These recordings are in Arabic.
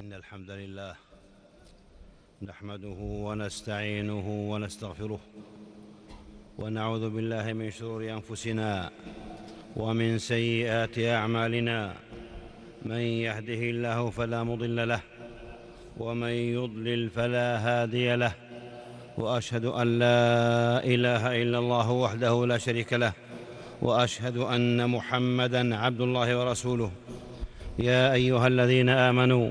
إن الحمد لله نحمده ونستعينه ونستغفره ونعوذ بالله من شرور أنفسنا ومن سيئات أعمالنا. من يهده الله فلا مضل له ومن يضلل فلا هادي له وأشهد أن لا إله إلا الله وحده لا شريك له وأشهد أن محمدا عبد الله ورسوله. يا أيها الذين آمنوا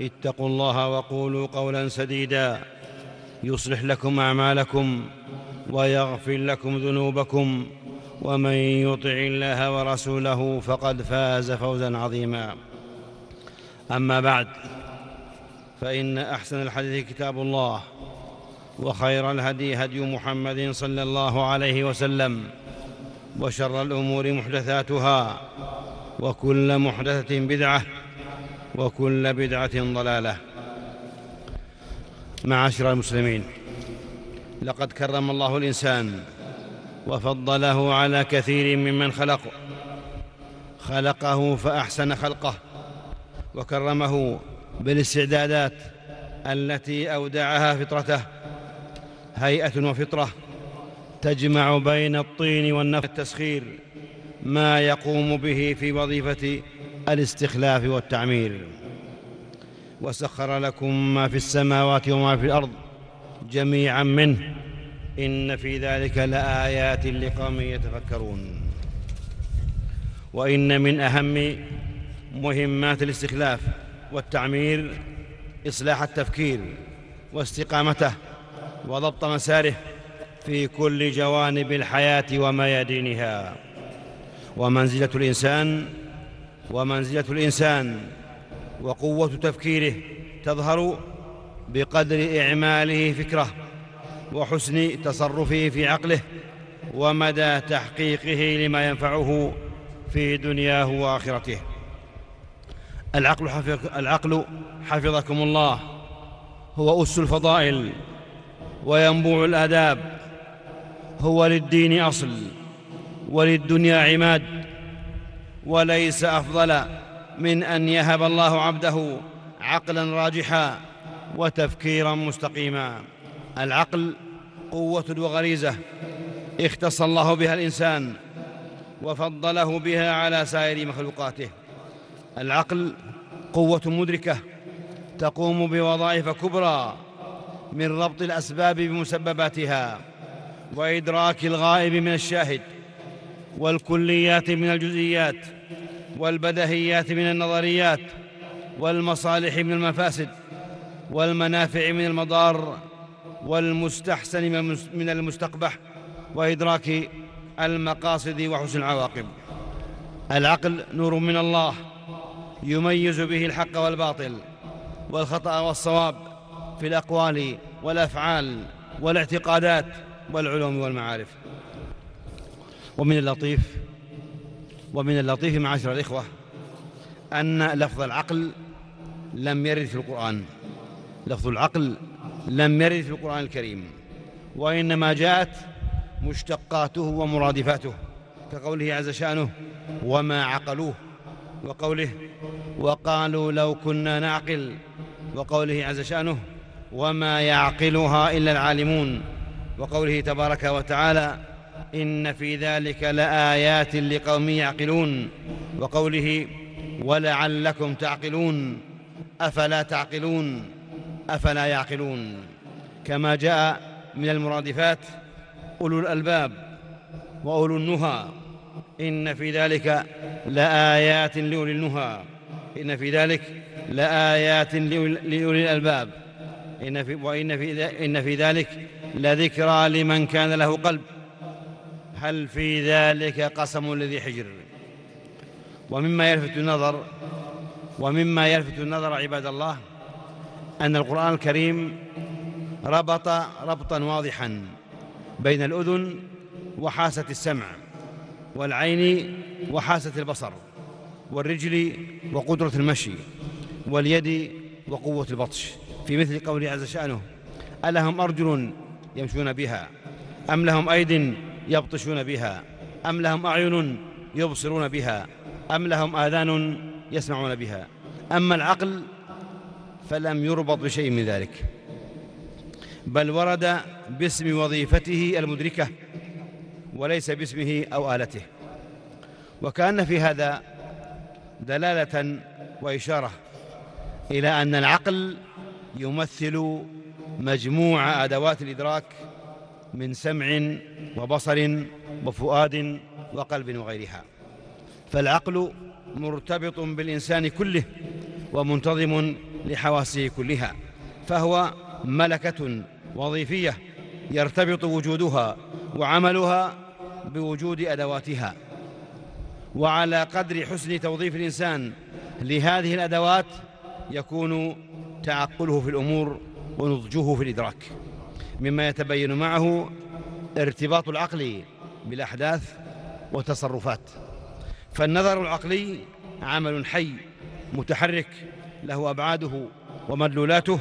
اتقوا الله وقولوا قولا سديدا. يصلح لكم أعمالكم ويغفر لكم ذنوبكم. ومن يطع الله ورسوله فقد فاز فوزا عظيما. أما بعد فإن أحسن الحديث كتاب الله وخير الهدي هدي محمد صلى الله عليه وسلم وشر الأمور محدثاتها وكل محدثة بدعة وكل بدعة ضلالة معاشر المسلمين. لقد كرم الله الإنسان وفضله على كثير ممن خلق خلقه فأحسن خلقه وكرمه بالاستعدادات التي أودعها فطرته. هيئة وفطرة تجمع بين الطين والنفس التسخير ما يقوم به في وظيفة الاستخلاف والتعمير. وسخر لكم ما في السماوات وما في الأرض جميعا منه. إن في ذلك لآيات لقوم يتفكرون. وإن من أهم مهمات الاستخلاف والتعمير إصلاح التفكير واستقامته وضبط مساره في كل جوانب الحياة وميادينها. ومنزلة الإنسان ومنزلة الإنسان وقوة تفكيره تظهر بقدر إعماله فكره وحسن تصرفه في عقله ومدى تحقيقه لما ينفعه في دنياه وآخرته. العقل, حفظ العقل حفظكم الله. هو أس الفضائل وينبوع الآداب. هو للدين أصل وللدنيا عماد. وليس أفضل من أن يهب الله عبده عقلا راجحا وتفكيرا مستقيما. العقل قوة وغريزة اختص الله بها الإنسان وفضله بها على سائر مخلوقاته. العقل قوة مدركة تقوم بوظائف كبرى من ربط الأسباب بمسبباتها وإدراك الغائب من الشاهد والكليات من الجزئيات والبدهيات من النظريات والمصالح من المفاسد والمنافع من المضار والمستحسن من المستقبح وإدراك المقاصد وحسن العواقب. العقل نور من الله يميز به الحق والباطل والخطأ والصواب في الأقوال والأفعال والاعتقادات والعلوم والمعارف. ومن اللطيف ومن اللطيف معاشر الإخوة أن لفظ العقل لم يرد في القرآن. لفظ العقل لم يرد في القرآن الكريم وإنما جاءت مشتقاته ومرادفاته كقوله عز شأنه وما عقلوه وقوله وقالوا لو كنا نعقل وقوله عز شأنه وما يعقلها إلا العالمون وقوله تبارك وتعالى إن في ذلك لآيات لقوم يعقلون وقوله ولعلكم تعقلون أفلا تعقلون أفلا يعقلون كما جاء من المرادفات أولو الألباب وأولو النهى إن في ذلك لآيات لأولي النهى إن في ذلك لآيات لأولي الألباب إن في وإن في إن في ذلك لذكرى لمن كان له قلب هل في ذلك قسم لذي حجر؟ ومما يلفت النظر ومما يلفت النظر عباد الله أن القرآن الكريم ربط ربطا واضحا بين الأذن وحاسة السمع والعين وحاسة البصر والرجل وقدرة المشي واليد وقوة البطش. في مثل قوله عز شأنه ألهم أرجل يمشون بها أم لهم أيد يبطشون بها؟ أم لهم أعين يبصرون بها؟ أم لهم آذان يسمعون بها؟ أما العقل فلم يربط بشيء من ذلك. بل ورد باسم وظيفته المدركة وليس باسمه أو آلته. وكأن في هذا دلالة وإشارة إلى أن العقل يمثل مجموع أدوات الإدراك من سمع وبصر وفؤاد وقلب وغيرها. فالعقل مرتبط بالإنسان كله ومنتظم لحواسه كلها فهو ملكة وظيفية يرتبط وجودها وعملها بوجود أدواتها. وعلى قدر حسن توظيف الإنسان لهذه الأدوات يكون تعقله في الأمور ونضجه في الإدراك. مما يتبين معه ارتباط العقل بالأحداث وتصرفات فالنظر العقلي عمل حي متحرك له أبعاده ومدلولاته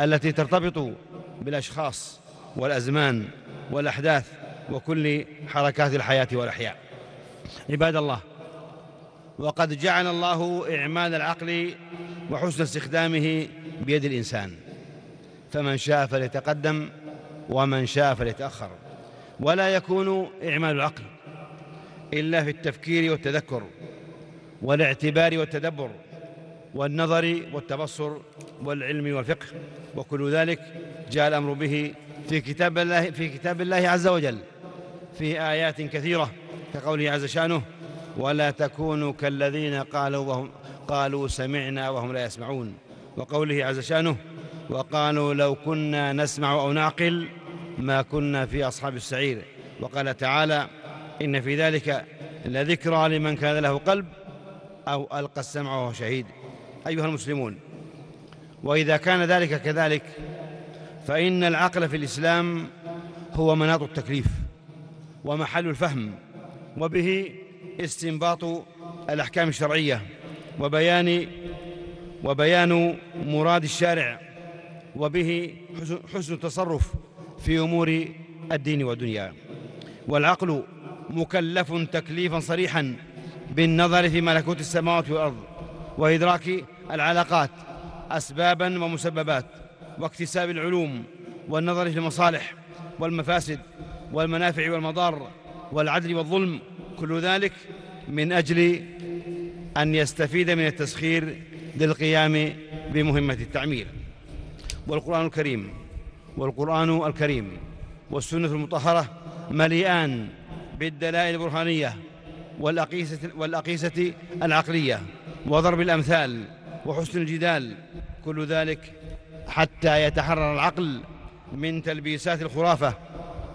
التي ترتبط بالأشخاص والأزمان والأحداث وكل حركات الحياة والأحياء. عباد الله وقد جعل الله إعمال العقل وحسن استخدامه بيد الإنسان. فمن شاء فليتقدم ومن شاء فليتأخر. ولا يكون إعمال العقل إلا في التفكير والتذكر والاعتبار والتدبر والنظر والتبصر والعلم والفقه. وكل ذلك جاء الأمر به في كتاب الله في كتاب الله عز وجل في آيات كثيرة كقوله عز شأنه ولا تكونوا كالذين قالوا وهم قالوا سمعنا وهم لا يسمعون وقوله عز شأنه وقالوا لو كنا نسمع أو نعقل ما كنا في أصحاب السعير. وقال تعالى إن في ذلك لذكرى لمن كان له قلب أو ألقى السمع وهو شهيد. أيها المسلمون وإذا كان ذلك كذلك فإن العقل في الإسلام هو مناط التكليف ومحل الفهم وبه استنباط الأحكام الشرعية وبيان وبيان مراد الشارع وبه حسن التصرف في أمور الدين والدنيا. والعقل مكلف تكليفا صريحا بالنظر في ملكوت السماوات والأرض وإدراك العلاقات أسبابا ومسببات واكتساب العلوم والنظر في المصالح والمفاسد والمنافع والمضار والعدل والظلم كل ذلك من أجل أن يستفيد من التسخير للقيام بمهمة التعمير. والقرآن الكريم والقرآن الكريم والسنة المطهرة مليئان بالدلائل البرهانية والأقيسة, والأقيسة العقلية وضرب الأمثال وحسن الجدال كل ذلك حتى يتحرر العقل من تلبيسات الخرافة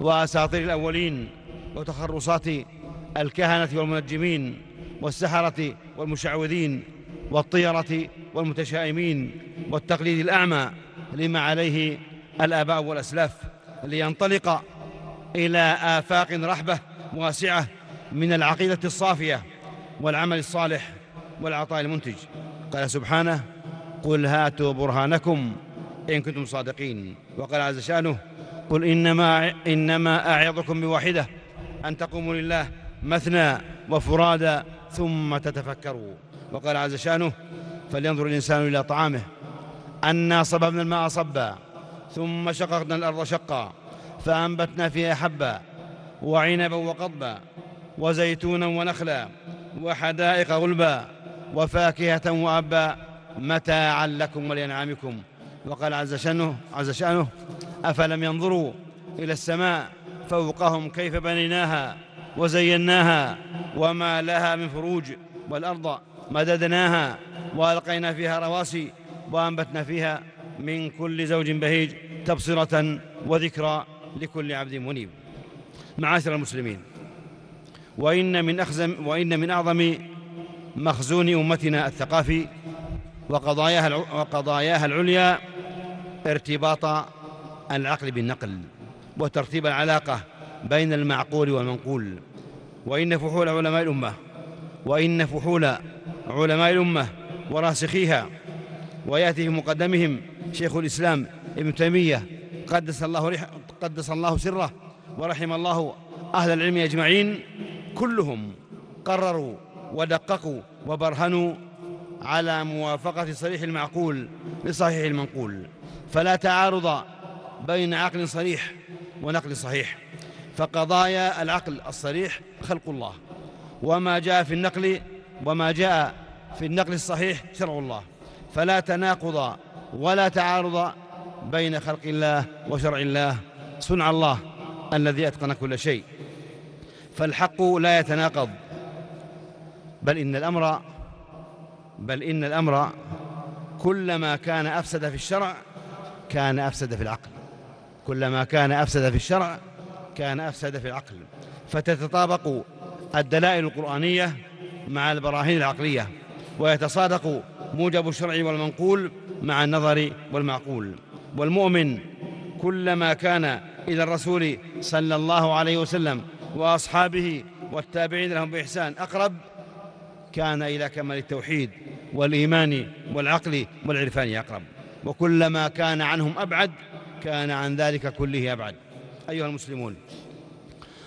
وأساطير الأولين وتخرصات الكهنة والمنجمين والسحرة والمشعوذين والطيرة والمتشائمين والتقليد الأعمى لما عليه الآباء والأسلاف لينطلق إلى آفاق رحبة واسعة من العقيدة الصافية والعمل الصالح والعطاء المنتج. قال سبحانه قل هاتوا برهانكم إن كنتم صادقين. وقال عز شأنه قل إنما, إنما أعظكم بواحدة أن تقوموا لله مثنى وفرادى ثم تتفكروا. وقال عز شأنه فلينظر الإنسان إلى طعامه أنا صببنا الماء صبا ثم شققنا الأرض شقا فأنبتنا فيها حبا وعنبا وقضبا وزيتونا ونخلا وحدائق غلبا وفاكهة وأبا متاعا لكم ولأنعامكم. وقال عز شأنه, عز شأنه أفلم ينظروا إلى السماء فوقهم كيف بنيناها وزيناها وما لها من فروج والأرض مددناها وألقينا فيها رواسي وأنبتنا فيها من كل زوج بهيج تبصرة وذكرى لكل عبد منيب. معاشر المسلمين وإن من أخزم وإن من أعظم مخزون أمتنا الثقافي وقضاياها وقضاياها العليا ارتباط العقل بالنقل وترتيب العلاقة بين المعقول والمنقول. وإن فحول علماء الأمة وإن فحول علماء الأمة وراسخيها ويأتي في مقدمهم شيخ الإسلام ابن تيمية. قدس الله, قدس الله سره ورحم الله أهل العلم أجمعين. كلهم قرروا ودققوا وبرهنوا على موافقة صريح المعقول لصحيح المنقول. فلا تعارض بين عقل صريح ونقل صحيح. فقضايا العقل الصريح خلق الله. وما جاء في النقل وما جاء في النقل الصحيح شرع الله. فلا تناقض ولا تعارض بين خلق الله وشرع الله. صنع الله الذي أتقن كل شيء. فالحق لا يتناقض. بل إن الأمر بل إن الأمر كلما كان أفسد في الشرع كان أفسد في العقل. كلما كان أفسد في الشرع كان أفسد في العقل. فتتطابق الدلائل القرآنية مع البراهين العقلية. ويتصادق موجب الشرع والمنقول مع النظر والمعقول. والمؤمن كلما كان إلى الرسول صلى الله عليه وسلم وأصحابه والتابعين لهم بإحسان أقرب كان إلى كمال التوحيد والإيمان والعقل والعرفان أقرب. وكلما كان عنهم أبعد كان عن ذلك كله أبعد. أيها المسلمون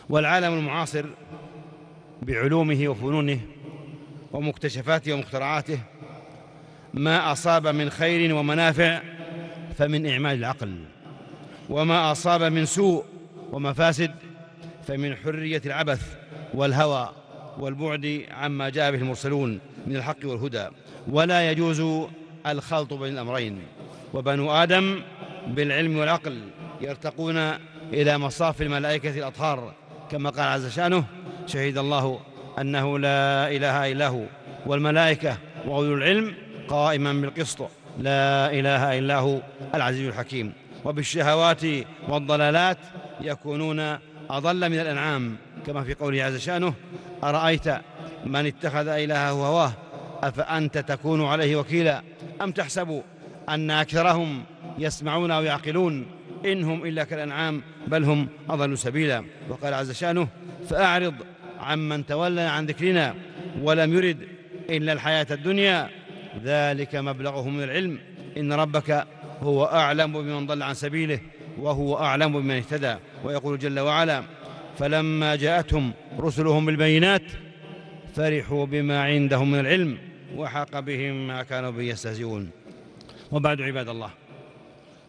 والعالم المعاصر بعلومه وفنونه ومكتشفاته ومخترعاته ما أصاب من خير ومنافع فمن إعمال العقل وما أصاب من سوء ومفاسد فمن حرية العبث والهوى والبعد عما جاء به المرسلون من الحق والهدى. ولا يجوز الخلط بين الأمرين. وبنو آدم بالعلم والعقل يرتقون إلى مصاف الملائكة الأطهار كما قال عز شأنه شهد الله أنه لا إله إلا هو والملائكة وأولو العلم قائما بالقسط لا إله إلا هو العزيز الحكيم. وبالشهوات والضلالات يكونون أضل من الأنعام كما في قوله عز شأنه أرأيت من اتخذ إلهه هواه؟ أفأنت تكون عليه وكيلا؟ أم تحسب أن أكثرهم يسمعون أو يعقلون؟ إنهم إلا كالأنعام بل هم أضل سبيلا. وقال عز شأنه فأعرض عمن تولى عن ذكرنا ولم يرد إلا الحياة الدنيا. ذلك مبلغه من العلم. إن ربك هو أعلم بمن ضل عن سبيله وهو أعلم بمن اهتدى. ويقول جل وعلا فلما جاءتهم رسلهم بالبينات فرحوا بما عندهم من العلم وحق بهم ما كانوا به يستهزئون. وبعد عباد الله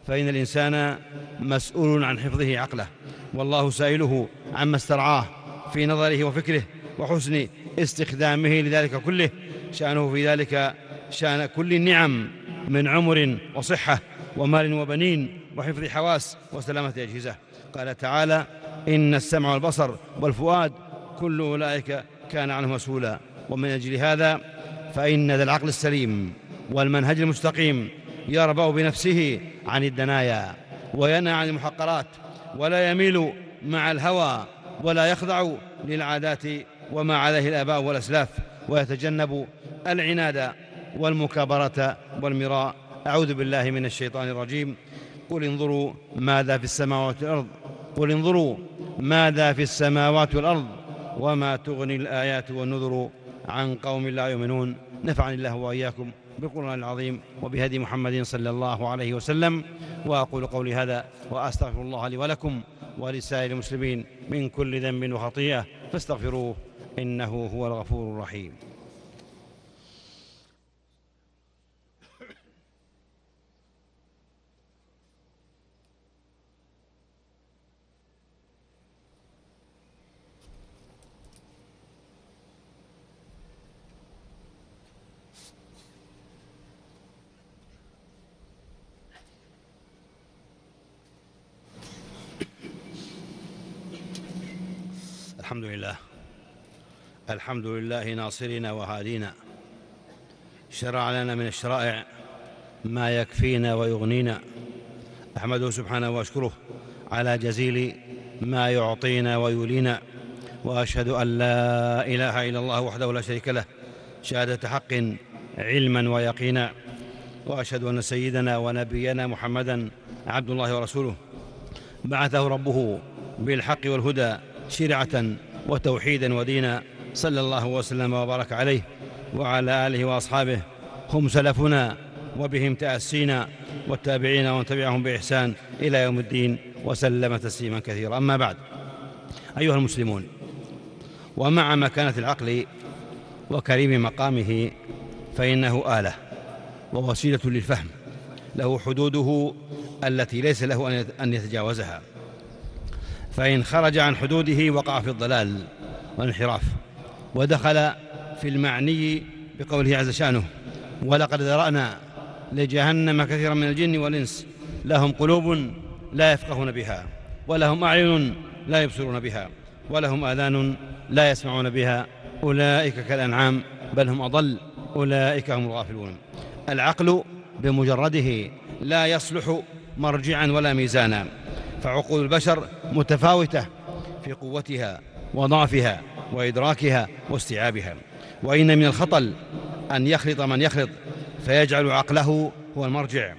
فإن الإنسان مسؤول عن حفظه عقله والله سائله عما استرعاه. في نظره وفكره وحسن استخدامه لذلك كله. شأنه في ذلك شأن كل النعم من عمر وصحة ومال وبنين وحفظ حواس وسلامة أجهزة. قال تعالى إن السمع والبصر والفؤاد كل أولئك كان عنه مسؤولا. ومن أجل هذا فإن ذا العقل السليم والمنهج المستقيم يربأ بنفسه عن الدنايا وينهى عن المحقرات ولا يميل مع الهوى ولا يخضع للعادات وما عليه الآباء والأسلاف ويتجنب العناد والمكابرة والمراء. أعوذ بالله من الشيطان الرجيم. قل انظروا ماذا في السماوات والأرض قل انظروا ماذا في السماوات والأرض وما تغني الآيات والنذر عن قوم لا يؤمنون. نفعني الله وإياكم بالقرآن العظيم وبهدي محمد صلى الله عليه وسلم. وأقول قولي هذا وأستغفر الله لي ولكم. ولسائر المسلمين من كل ذنب وخطيئة فاستغفروه إنه هو الغفور الرحيم. الحمد لله. الحمد لله ناصرنا وهادينا. شرع لنا من الشرائع ما يكفينا ويغنينا. أحمده سبحانه وأشكره على جزيل ما يعطينا ويولينا. وأشهد أن لا إله إلا الله وحده لا شريك له. شهادة حق علما ويقينا. وأشهد أن سيدنا ونبينا محمدا عبد الله ورسوله. بعثه ربه بالحق والهدى. شرعة وتوحيدا ودينا. صلى الله وسلم وبارك عليه وعلى آله وأصحابه. هم سلفنا وبهم تأسينا والتابعين ومن تبعهم بإحسان إلى يوم الدين وسلم تسليما كثيرا. أما بعد أيها المسلمون ومع مكانة العقل وكريم مقامه فإنه آلة ووسيلة للفهم له حدوده التي ليس له أن يتجاوزها. فإن خرج عن حدوده وقع في الضلال والانحراف ودخل في المعني بقوله عز شأنه ولقد ذرأنا لجهنم كثيرا من الجن والإنس لهم قلوب لا يفقهون بها ولهم أعين لا يبصرون بها ولهم آذان لا يسمعون بها أولئك كالأنعام بل هم أضل أولئك هم الغافلون. العقل بمجرده لا يصلح مرجعا ولا ميزانا. فعقول البشر متفاوتة في قوتها وضعفها وإدراكها واستيعابها. وإن من الخطل أن يخلط من يخلط فيجعل عقله هو المرجع.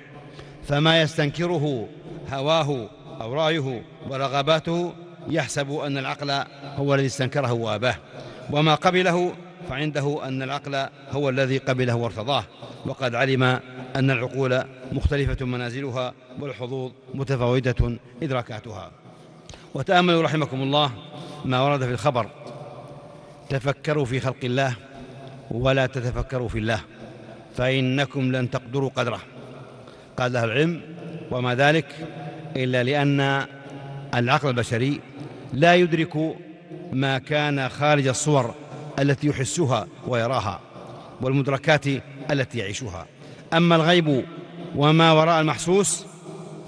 فما يستنكره هواه أو رأيه ورغباته يحسب أن العقل هو الذي استنكره واباه. وما قبله فعنده أن العقل هو الذي قبله وارتضاه وقد علم أن العقول مختلفة منازلها والحظوظ متفاوتة ادراكاتها وتأملوا رحمكم الله ما ورد في الخبر. تفكروا في خلق الله ولا تتفكروا في الله فإنكم لن تقدروا قدره. قال أهل العلم وما ذلك إلا لأن العقل البشري لا يدرك ما كان خارج الصور التي يحسها ويراها والمدركات التي يعيشها. أما الغيب وما وراء المحسوس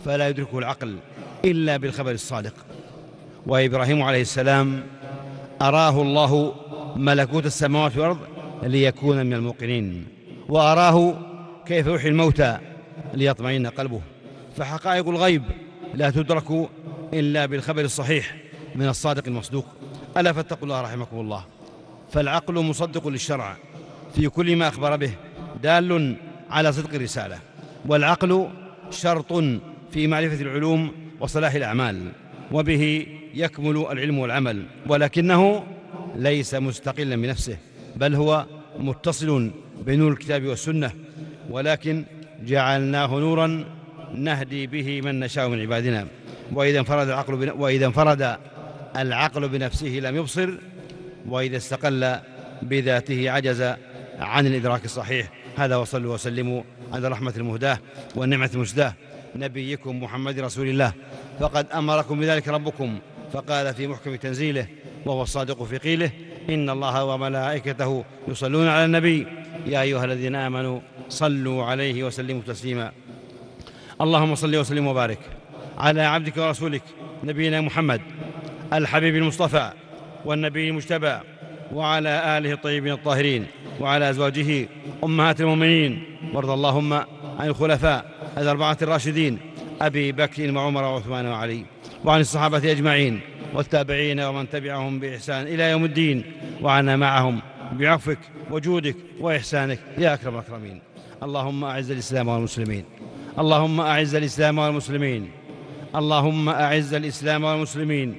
فلا يدركه العقل إلا بالخبر الصادق. وإبراهيم عليه السلام أراه الله ملكوت السماوات والأرض ليكون من الموقنين وأراه كيف يحيي الموتى ليطمئن قلبه. فحقائق الغيب لا تدرك إلا بالخبر الصحيح من الصادق المصدوق. ألا فاتقوا الله رحمكم الله. فالعقل مصدق للشرع في كل ما أخبر به دال على صدق الرسالة. والعقل شرط في معرفة العلوم وصلاح الأعمال وبه يكمل العلم والعمل ولكنه ليس مستقلا بنفسه بل هو متصل بنور الكتاب والسنة. ولكن جعلناه نورا نهدي به من نشاء من عبادنا. وإذا انفرد العقل وإذا انفرد العقل بنفسه لم يبصر وإذا استقل بذاته عجز عن الإدراك الصحيح. هذا وصلوا وسلموا على رحمة المهداة والنعمة المسداة نبيكم محمد رسول الله. فقد أمركم بذلك ربكم فقال في محكم تنزيله وهو الصادق في قيله إن الله وملائكته يصلون على النبي. يا أيها الذين آمنوا صلوا عليه وسلموا تسليما. اللهم صل وسلم وبارك على عبدك ورسولك نبينا محمد الحبيب المصطفى والنبي المجتبى وعلى آله الطيبين الطاهرين وعلى أزواجه أمهات المؤمنين. وارض اللهم عن الخلفاء الأربعة الراشدين أبي بكر وعمر وعثمان وعلي وعن الصحابة أجمعين والتابعين ومن تبعهم بإحسان إلى يوم الدين. وعنا معهم بعفوك وجودك وإحسانك يا أكرم الأكرمين. اللهم أعز الإسلام والمسلمين. اللهم أعز الإسلام والمسلمين. اللهم أعز الإسلام والمسلمين.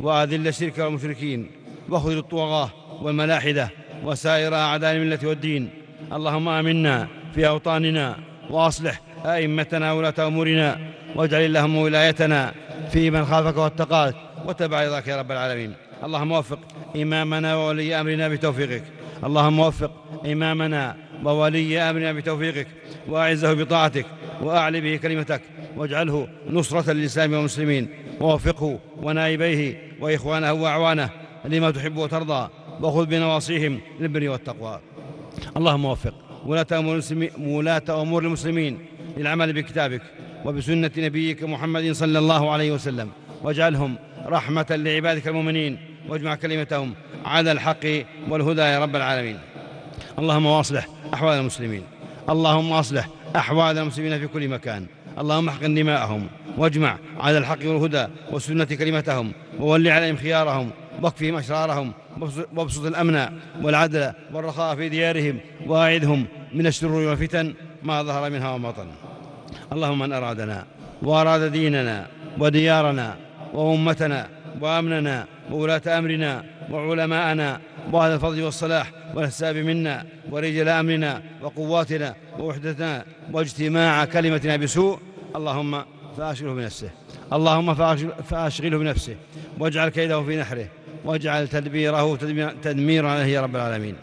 وأذل الشرك والمشركين واخذل الطغاة والملاحدة وسائر أعداء الملة والدين. اللهم آمنا في أوطاننا وأصلح أئمتنا ولاة أمورنا واجعل اللهم ولايتنا في من خافك واتقاك واتبع رضاك يا رب العالمين. اللهم وفق إمامنا وولي أمرنا بتوفيقك. اللهم وفق إمامنا وولي أمرنا بتوفيقك. وأعزه بطاعتك وأعلي به كلمتك. واجعله نصرة للإسلام والمسلمين. ووفقه ونائبيه وإخوانه وأعوانه لما تحب وترضى وخذ بنواصيهم للبر والتقوى. اللهم وفق. ولاة أمور, ولاة أمور المسلمين للعمل بكتابك وبسنة نبيك محمد صلى الله عليه وسلم. واجعلهم رحمة لعبادك المؤمنين. واجمع كلمتهم على الحق والهدى يا رب العالمين. اللهم واصلح أحوال المسلمين. اللهم أصلح أحوال المسلمين في كل مكان. اللهم احقن دماءهم واجمع على الحق والهدى والسنة كلمتهم وول عليهم خيارهم واكفهم أشرارهم وابسط الأمن والعدل والرخاء في ديارهم وأعذهم من الشرور والفتن ما ظهر منها وما بطن. اللهم من أرادنا وأراد ديننا وديارنا وأمتنا وأمننا وولاة أمرنا وعلماءنا وأهل الفضل والصلاح والحساب منا ورجال أمرنا وقواتنا ووحدتنا واجتماع كلمتنا بسوء اللهم فأشغله بنفسه. اللهم فأشغله بنفسه. واجعل كيده في نحره. واجعل تدبيره تدميرا عليه يا رب العالمين.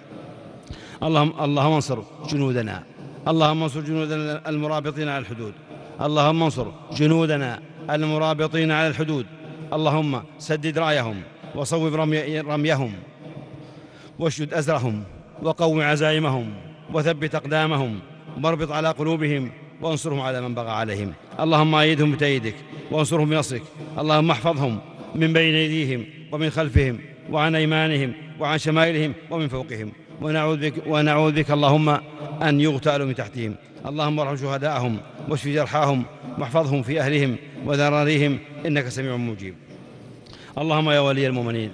اللهم اللهم انصر جنودنا. اللهم انصر جنودنا المرابطين على الحدود. اللهم انصر جنودنا المرابطين على الحدود. اللهم سدد رأيهم وصوب رمي رميهم. واشدد أزرهم. وقو عزائمهم وثبت أقدامهم واربط على قلوبهم وانصرهم على من بغى عليهم. اللهم أيدهم بتأييدك وانصرهم بنصرك. اللهم احفظهم من بين أيديهم ومن خلفهم وعن أيمانهم وعن شمائلهم ومن فوقهم. ونعوذ بك, ونعوذ بك اللهم أن يغتالوا من تحتهم. اللهم ارحم شهداءهم واشف جرحاهم واحفظهم في أهلهم وذراريهم إنك سميع مجيب. اللهم يا ولي المؤمنين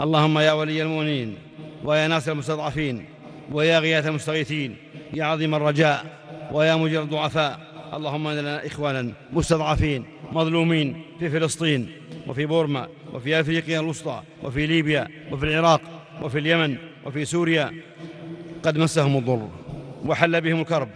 اللهم يا ولي المؤمنين ويا ناصر المستضعفين ويا غياث المستغيثين يا عظيم الرجاء ويا مجير الضعفاء اللهم ان لنا إخوانا مستضعفين مظلومين في فلسطين وفي بورما وفي أفريقيا الوسطى وفي ليبيا وفي العراق وفي اليمن وفي سوريا قد مسهم الضر وحل بهم الكرب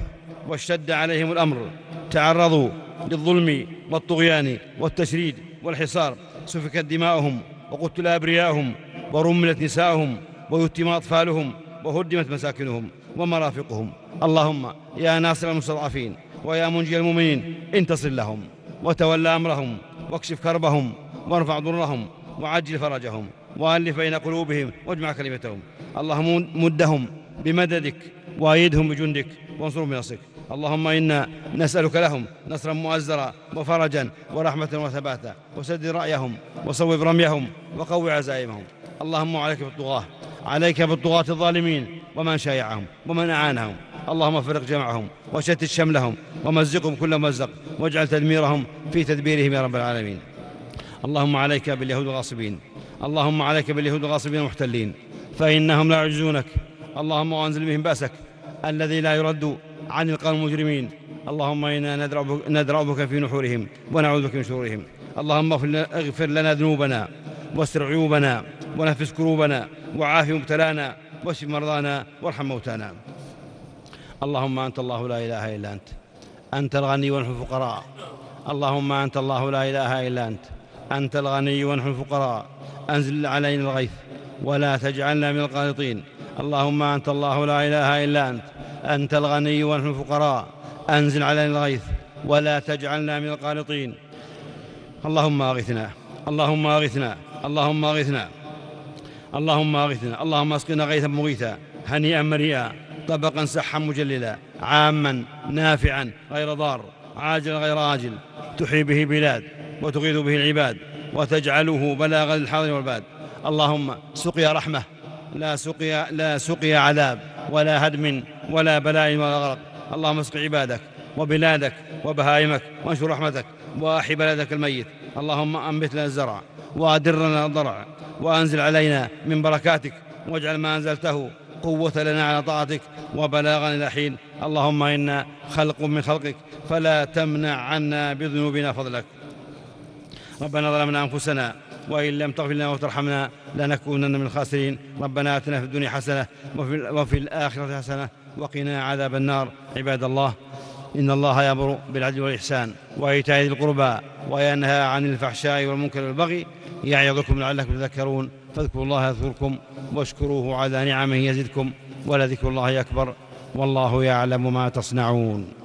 واشتد عليهم الأمر تعرضوا للظلم والطغيان والتشريد والحصار سفكت دماؤهم وقتل أبرياءهم ورملت نساؤهم ويتم أطفالهم وهدمت مساكنهم ومرافقهم. اللهم يا ناصر المستضعفين ويا منجي المؤمنين انتصر لهم وتولى أمرهم واكشف كربهم وارفع ضرهم وعجل فرجهم وألف بين قلوبهم واجمع كلمتهم. اللهم مدهم بمددك وأيدهم بجندك وانصرهم بنصرك. اللهم إنا نسألك لهم نصرا مؤزرا وفرجا ورحمة وثباتا. وسد رأيهم وصوب رميهم وقوي عزائمهم. اللهم عليك بالطغاة. عليك بالطغاة الظالمين ومن شايعهم ومن أعانهم. اللهم فرق جمعهم وشتت شملهم ومزقهم كل مزق واجعل تدميرهم في تدبيرهم يا رب العالمين. اللهم عليك باليهود الغاصبين اللهم عليك باليهود الغاصبين المحتلين فإنهم لا يعجزونك اللهم وانزل بهم بأسك الذي لا يرد عن القوم المجرمين. اللهم إنا ندرأ بك في نحورهم ونعوذ بك من شرورهم. اللهم اغفر لنا ذنوبنا واستر عيوبنا ونفس كروبنا وعاف مبتلانا واشف مرضانا وارحم موتانا. اللهم أنت الله لا إله إلا أنت. أنت الغني ونحن الفقراء. اللهم أنت الله لا إله إلا أنت. أنت الغني ونحن الفقراء. أنزل علينا الغيث ولا تجعلنا من القانطين. اللهم أنت الله لا إله إلا أنت. أنت الغني ونحن الفقراء. أنزل علينا الغيث ولا تجعلنا من القانطين. اللهم أغثنا اللهم أغثنا اللهم أغثنا. اللهم أغثنا اللهم اسقنا غيثا مغيثا هنيئا مريئا طبقا سحا مجللا عاما نافعا غير ضار عاجلا غير آجل تحيي به بلاد وتغيث به العباد وتجعله بلاغا للحاضر والباد. اللهم سقيا رحمة لا سقيا لا سقيا عذاب ولا هدم ولا بلاء ولا غرق. اللهم اسق عبادك وبلادك وبهائمك وانشر رحمتك وأحي بلدك الميت. اللهم أنبت لنا الزرع وادر لنا الضرع وأنزل علينا من بركاتك واجعل ما أنزلته قوة لنا على طاعتك وبلاغا إلى حين. اللهم إنا خلق من خلقك فلا تمنع عنا بذنوبنا فضلك. ربنا ظلمنا أنفسنا وإن لم تغفر لنا وترحمنا لنكونن من الخاسرين. ربنا آتنا في الدنيا حسنة وفي, وفي الآخرة حسنة وقنا عذاب النار. عباد الله إن الله يأمر بالعدل والإحسان وإيتاء ذي القربى وينهى عن الفحشاء والمنكر والبغي يعظكم لعلكم تذكرون فاذكروا الله يذكركم واشكروه على نعمه يزدكم ولذكر الله أكبر والله يعلم ما تصنعون.